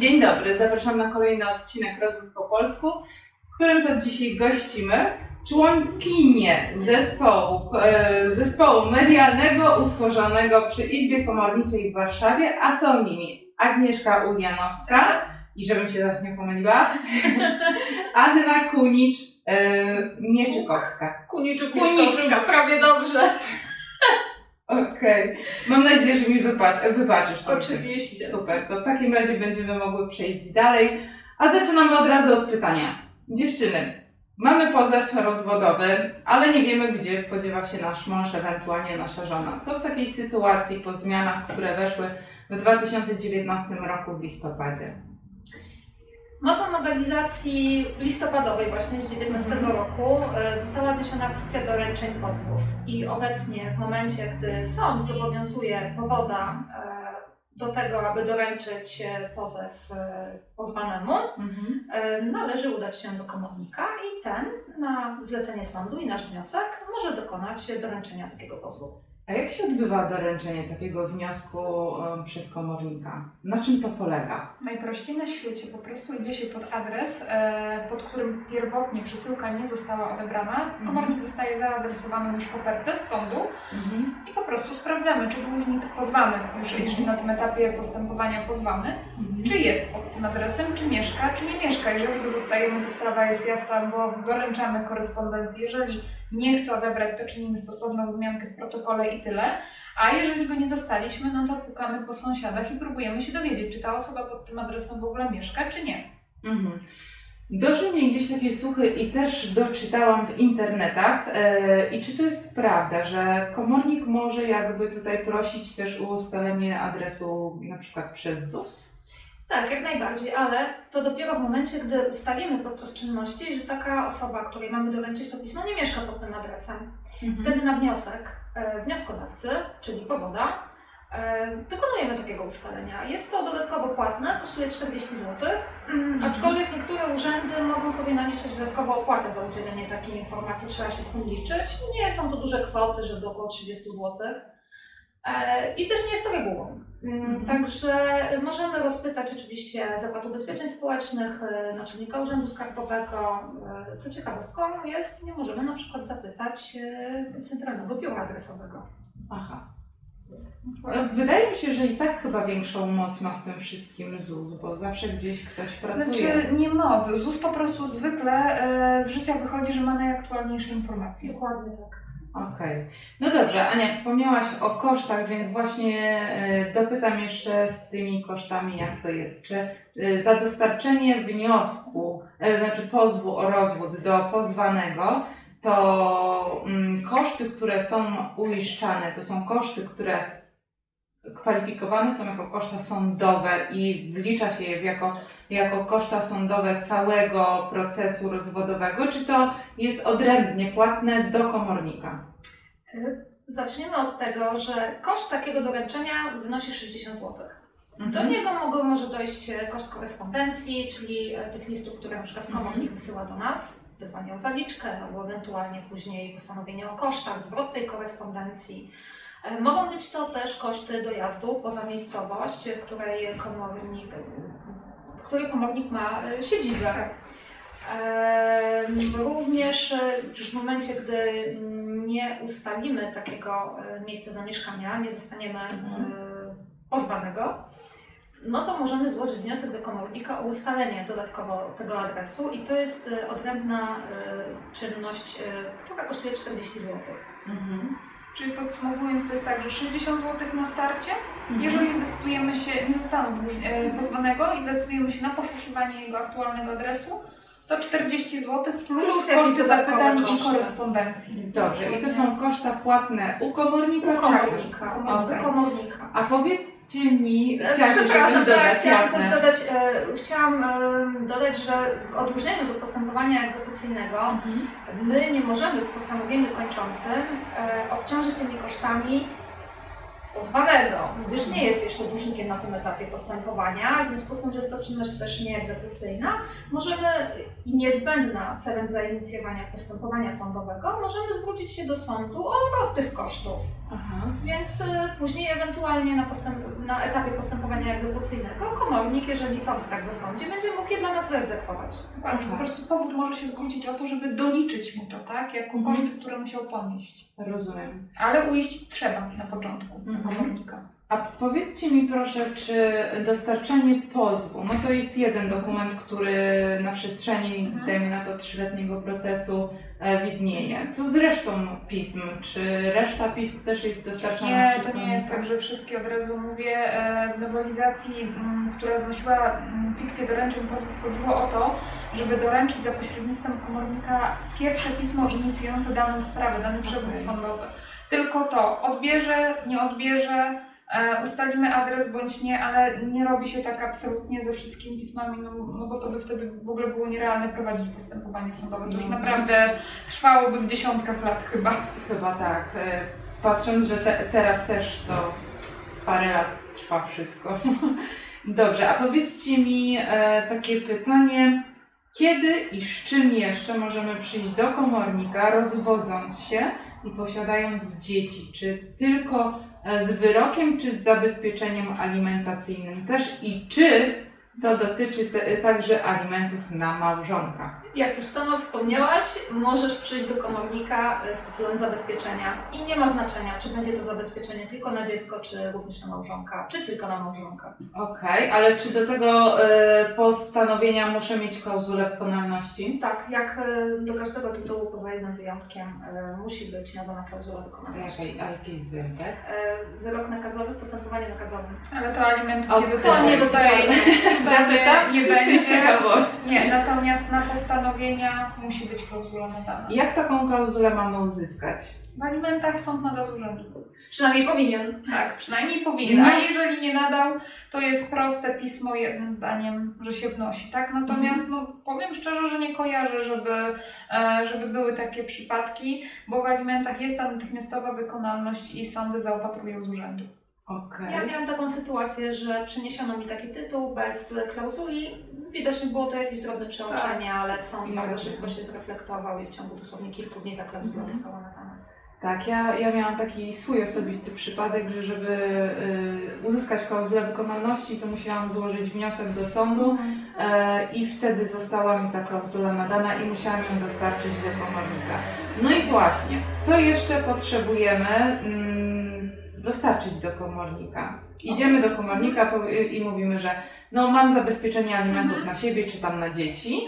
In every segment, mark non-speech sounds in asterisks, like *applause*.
Dzień dobry, zapraszam na kolejny odcinek Rozmów po polsku, w którym to dzisiaj gościmy członkinie zespołu, e, zespołu medialnego utworzonego przy Izbie Komorniczej w Warszawie, a są nimi Agnieszka Ulianowska i żebym się teraz nie pomyliła, *laughs* Anna Kunicz, e, Mieczykowska. Kuniczu. Kuniczu, prawie dobrze. Okej, mam nadzieję, że mi wybaczysz. to. Oczywiście. Super, to w takim razie będziemy mogły przejść dalej. A zaczynamy od razu od pytania. Dziewczyny, mamy pozew rozwodowy, ale nie wiemy, gdzie podziewa się nasz mąż, ewentualnie nasza żona. Co w takiej sytuacji po zmianach, które weszły w 2019 roku w listopadzie? Mocą nowelizacji listopadowej właśnie z 2019 Mhm. roku e, została zniesiona fikcja doręczeń pozwów i obecnie w momencie, gdy sąd zobowiązuje powoda e, do tego, aby doręczyć e, pozew pozwanemu, Mhm. należy udać się do komornika i ten na zlecenie sądu i nasz wniosek może dokonać doręczenia takiego pozwu. A jak się odbywa doręczenie takiego wniosku przez komornika? Na czym to polega? Najprościej na świecie po prostu idzie się pod adres, e, pod którym pierwotnie przesyłka nie została odebrana. Komornik dostaje zaadresowaną już kopertę z sądu Mhm. i po prostu sprawdzamy, czy dłużnik pozwany, już jeszcze na tym etapie postępowania pozwany, czy jest pod tym adresem, czy mieszka, czy nie mieszka. Jeżeli go zostajemy, to sprawa jest jasna, bo doręczamy korespondencję. Jeżeli nie chce odebrać, to czynimy stosowną wzmiankę w protokole i tyle. A jeżeli go nie zastaliśmy, no to pukamy po sąsiadach i próbujemy się dowiedzieć, czy ta osoba pod tym adresem w ogóle mieszka, czy nie. Mhm. Doszły mnie gdzieś takie słuchy i też doczytałam w internetach. E, I czy to jest prawda, że komornik może jakby tutaj prosić też o ustalenie adresu na przykład przez ZUS? Tak, jak najbardziej, ale to dopiero w momencie, gdy ustalimy podczas czynności, że taka osoba, której mamy doręczyć to pismo, nie mieszka pod tym adresem. Wtedy na wniosek e, wnioskodawcy, czyli powoda, e, dokonujemy takiego ustalenia. Jest to dodatkowo płatne, kosztuje 40 zł, mm, aczkolwiek niektóre urzędy mogą sobie naliczyć dodatkową opłatę za udzielenie takiej informacji, trzeba się z tym liczyć. Nie są to duże kwoty, żeby około 30 zł. E, I też nie jest to regułą. Mm, Mhm. Także możemy rozpytać oczywiście Zakład Ubezpieczeń Społecznych, e, Naczelnika Urzędu Skarbowego. E, Co ciekawostką jest, nie możemy na przykład zapytać Centralnego Biura Adresowego. Aha. Wydaje mi się, że i tak chyba większą moc ma w tym wszystkim ZUS, bo zawsze gdzieś ktoś pracuje. Znaczy nie moc. ZUS po prostu zwykle z życia wychodzi, że ma najaktualniejsze informacje. Dokładnie tak. Okej. No dobrze, Ania, wspomniałaś o kosztach, więc właśnie e, dopytam jeszcze z tymi kosztami, jak to jest. Czy e, za dostarczenie wniosku, e, znaczy pozwu o rozwód do pozwanego, to mm, koszty, które są uiszczane, to są koszty, które kwalifikowane są jako koszta sądowe i wlicza się je jako, jako koszta sądowe całego procesu rozwodowego, czy to jest odrębnie płatne do komornika? E, Zaczniemy od tego, że koszt takiego doręczenia wynosi 60 zł. Do Mhm. niego mogą, może dojść e, koszt korespondencji, czyli e, tych listów, które na przykład Mhm. komornik wysyła do nas, wezwanie o zaliczkę, albo ewentualnie później postanowienie o kosztach, zwrot tej korespondencji. E, Mogą być to też koszty dojazdu poza miejscowość, w której komornik, w której komornik ma e, siedzibę. Em, Również e, już w momencie, gdy nie ustalimy takiego e, miejsca zamieszkania, nie zostaniemy Mhm. e, pozwanego, no to możemy złożyć wniosek do komornika o ustalenie dodatkowo tego adresu i to jest e, odrębna e, czynność, e, która kosztuje 40 zł. Mhm. Czyli podsumowując, to jest tak, że 60 zł na starcie. Mhm. Jeżeli zdecydujemy się, nie zastanów e, pozwanego i zdecydujemy się na poszukiwanie jego aktualnego adresu, to 40 zł plus, koszty zapytań i korespondencji. Dobrze, i to są koszta płatne u komornika? U czy- komornika. Okej. U komornika. A powiedzcie mi, E, coś tak, dodać, chciałam coś dodać. E, chciałam e, dodać, że w odróżnieniu do postępowania egzekucyjnego Mhm. my nie możemy w postanowieniu kończącym obciążyć tymi kosztami pozwanego, gdyż nie jest jeszcze dłużnikiem na tym etapie postępowania, w związku z tym, że jest to czynność też nieegzekucyjna, możemy i niezbędna celem zainicjowania postępowania sądowego, możemy zwrócić się do sądu o zwrot tych kosztów. Aha. Więc y, później ewentualnie na, postęp- na etapie postępowania egzekucyjnego komornik, jeżeli sąd tak zasądzi, będzie mógł je dla nas wyegzekwować. Dokładnie, po prostu powód może się zwrócić o to, żeby doliczyć mu to, tak? Jako Mhm. koszty, które musiał ponieść. Rozumiem. Ale ujść trzeba na początku Mhm. komornika. A powiedzcie mi proszę, czy dostarczenie pozwu, no to jest jeden dokument, który na przestrzeni, Mhm. dajmy na to, trzyletniego procesu widnieje. Co z resztą pism? Czy reszta pism też jest dostarczana Nie, przez to nie jest tak, że wszystkie od razu mówię. e, W nowelizacji, mm, która znosiła mm, fikcję doręczeń pozwów, chodziło o to, żeby doręczyć za pośrednictwem komornika pierwsze pismo inicjujące daną sprawę, dany przewód Okej. sądowy. Tylko to odbierze, nie odbierze, e, ustalimy adres bądź nie, ale nie robi się tak absolutnie ze wszystkimi pismami, no, no bo to by wtedy w ogóle było nierealne prowadzić postępowanie sądowe. To już No. naprawdę trwałoby w dziesiątkach lat chyba. Chyba tak. E, Patrząc, że te, teraz też to parę lat trwa wszystko. *laughs* Dobrze, a powiedzcie mi e, takie pytanie. Kiedy i z czym jeszcze możemy przyjść do komornika, rozwodząc się i posiadając dzieci? Czy tylko e, z wyrokiem, czy z zabezpieczeniem alimentacyjnym też? I czy to dotyczy te, także alimentów na małżonka? Jak już sama wspomniałaś, możesz przyjść do komornika z tytułem zabezpieczenia i nie ma znaczenia, czy będzie to zabezpieczenie tylko na dziecko, czy również na małżonka, czy tylko na małżonka. Okej, ale czy do tego e, postanowienia muszę mieć klauzulę wykonalności? Tak, jak e, do każdego tytułu, poza jednym wyjątkiem, e, musi być nadana klauzula wykonalności. Jakiej, a jaki jest wyjątek? Wyrok nakazowy w postępowaniu nakazowym. Ale to alimentów nie to dotyczy. nie Tutaj Zapytam nie będzie. ciekawości. Nie, natomiast na postanowienia musi być klauzula nadana. Jak taką klauzulę mamy uzyskać? W alimentach sąd nada z urzędu. Przynajmniej powinien. Tak, przynajmniej powinien. No. A jeżeli nie nadał, to jest proste pismo jednym zdaniem, że się wnosi, tak? Natomiast no, powiem szczerze, że nie kojarzę, żeby, e, żeby były takie przypadki, bo w alimentach jest ta natychmiastowa wykonalność i sądy zaopatrują z urzędu. Okej. Ja miałam taką sytuację, że przyniesiono mi taki tytuł bez klauzuli. Widocznie było to jakieś drobne przeoczenie, ale sąd I bardzo szybko się zreflektował i w ciągu dosłownie kilku dni ta klauzula Mhm. została nadana. Tak, ja, ja miałam taki swój osobisty przypadek, że żeby y, uzyskać klauzulę wykonalności, to musiałam złożyć wniosek do sądu e, i wtedy została mi ta klauzula nadana i musiałam ją dostarczyć do komornika. No i właśnie, co jeszcze potrzebujemy mm, dostarczyć do komornika? Idziemy do komornika i mówimy, że no mam zabezpieczenie alimentów Mhm. na siebie czy tam na dzieci,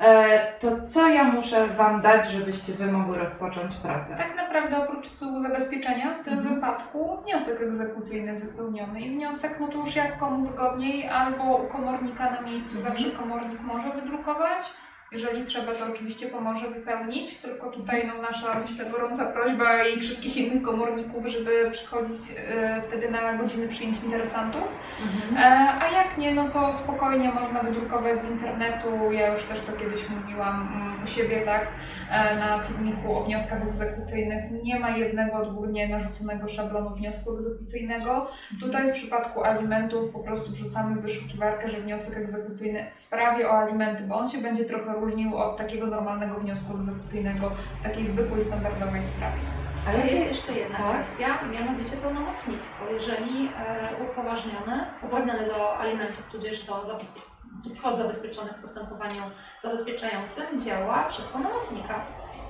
e, to co ja muszę Wam dać, żebyście Wy mogły rozpocząć pracę? Tak naprawdę oprócz tytułu zabezpieczenia, w tym Mhm. wypadku wniosek egzekucyjny wypełniony. I wniosek, no to już jak komu wygodniej, albo u komornika na miejscu, Mhm. zawsze komornik może wydrukować. Jeżeli trzeba, to oczywiście pomoże wypełnić, tylko tutaj no, nasza, myślę, gorąca prośba i wszystkich innych komorników, żeby przychodzić e, wtedy na godziny przyjęć interesantów. Mhm. E, a jak nie, no to spokojnie można wydrukować z internetu. Ja już też to kiedyś mówiłam mm, u siebie, tak, e, na filmiku o wnioskach egzekucyjnych. Nie ma jednego odgórnie narzuconego szablonu wniosku egzekucyjnego. Tutaj w przypadku alimentów po prostu wrzucamy wyszukiwarkę, że wniosek egzekucyjny w sprawie o alimenty, bo on się będzie trochę różnił od takiego normalnego wniosku egzekucyjnego w takiej zwykłej, standardowej sprawie. Ale jest jakie- jeszcze jedna tak? kwestia, mianowicie pełnomocnictwo. Jeżeli e, upoważniony, uprawniony do alimentów, tudzież do zabezpie- kwot zabezpieczonych w postępowaniu zabezpieczającym działa przez pełnomocnika.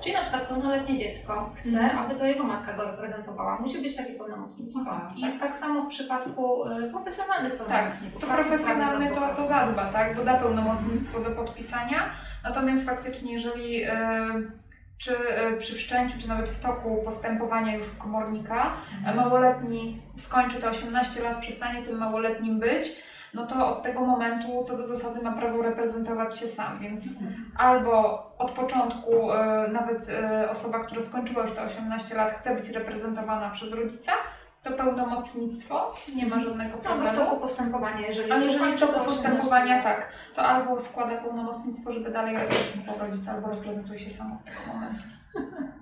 Czyli na przykład pełnoletnie dziecko chce, Mhm. aby to jego matka go reprezentowała. Musi być takie pełnomocnictwo. Aha, I tak samo w przypadku e, profesjonalnych Tak, pełnomocników. to radców profesjonalny to, to adwokatów. zadba, tak, bo da pełnomocnictwo do podpisania. Natomiast faktycznie, jeżeli e, czy e, przy wszczęciu, czy nawet w toku postępowania już komornika e, małoletni skończy te 18 lat, przestanie tym małoletnim być, no to od tego momentu co do zasady ma prawo reprezentować się sam, więc albo od początku e, nawet osoba, która skończyła już te 18 lat chce być reprezentowana przez rodzica, to pełnomocnictwo, nie ma żadnego w problemu. toku postępowania, jeżeli A jeżeli w toku to 18 postępowania tak, to albo składa pełnomocnictwo, żeby dalej reprezentował rodzica, albo reprezentuje się sam od tego momentu. *laughs*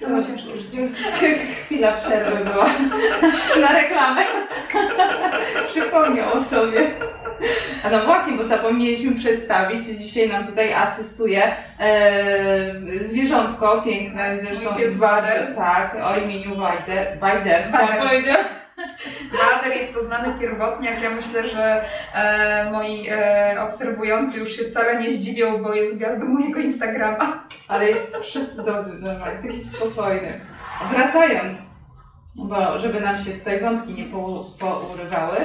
To ma ciężkie życie. *laughs* Chwila przerwy była *laughs* na reklamę. Przypomniał o sobie. A no właśnie, bo zapomnieliśmy przedstawić, dzisiaj nam tutaj asystuje e, zwierzątko piękne, zresztą pies bardzo, tak, o imieniu Wajder, Wajder, Wajder. powiedzieć. Bader jest to znany pierwotniak. Ja myślę, że e, moi e, obserwujący już się wcale nie zdziwią, bo jest gwiazdą mojego Instagrama. ale jest przecudowny normalnie, taki spokojny. Wracając, bo żeby nam się tutaj wątki nie pou- pourywały,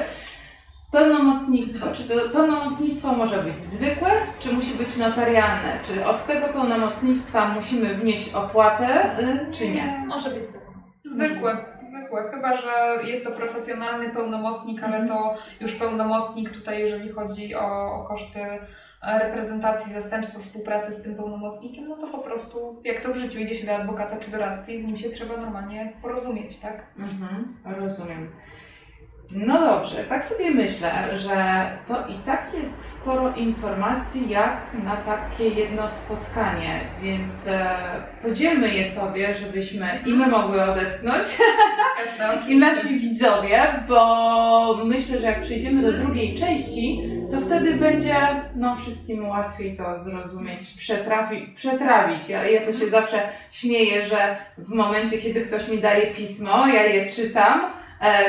pełnomocnictwo. Czy to pełnomocnictwo może być zwykłe, czy musi być notarialne? Czy od tego pełnomocnictwa musimy wnieść opłatę, y, czy nie? Może być zwykły. Zwykłe, zwykłe. Chyba, że jest to profesjonalny pełnomocnik, ale to już pełnomocnik tutaj, jeżeli chodzi o, o koszty e, reprezentacji, zastępstwa, współpracy z tym pełnomocnikiem, no to po prostu jak to w życiu idzie się do adwokata czy doradcy i z nim się trzeba normalnie porozumieć, tak? Mhm, rozumiem. No dobrze, tak sobie myślę, że to i tak jest sporo informacji jak na takie jedno spotkanie, więc e, podzielmy je sobie, żebyśmy i my mogły odetchnąć, *laughs* i nasi widzowie, bo myślę, że jak przejdziemy do drugiej części, to wtedy będzie no, wszystkim łatwiej to zrozumieć, przetrawi, przetrawić. Ja, ja to się zawsze śmieję, że w momencie, kiedy ktoś mi daje pismo, ja je czytam,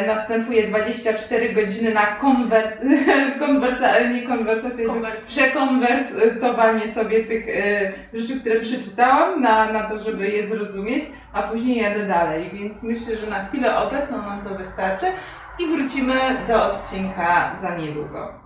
następuje 24 godziny na konwer, *laughs* konwersa, nie konwersację, przekonwertowanie sobie tych e, rzeczy, które przeczytałam, na, na to, żeby je zrozumieć, a później jadę dalej. Więc myślę, że na chwilę obecną nam to wystarczy i wrócimy do odcinka za niedługo.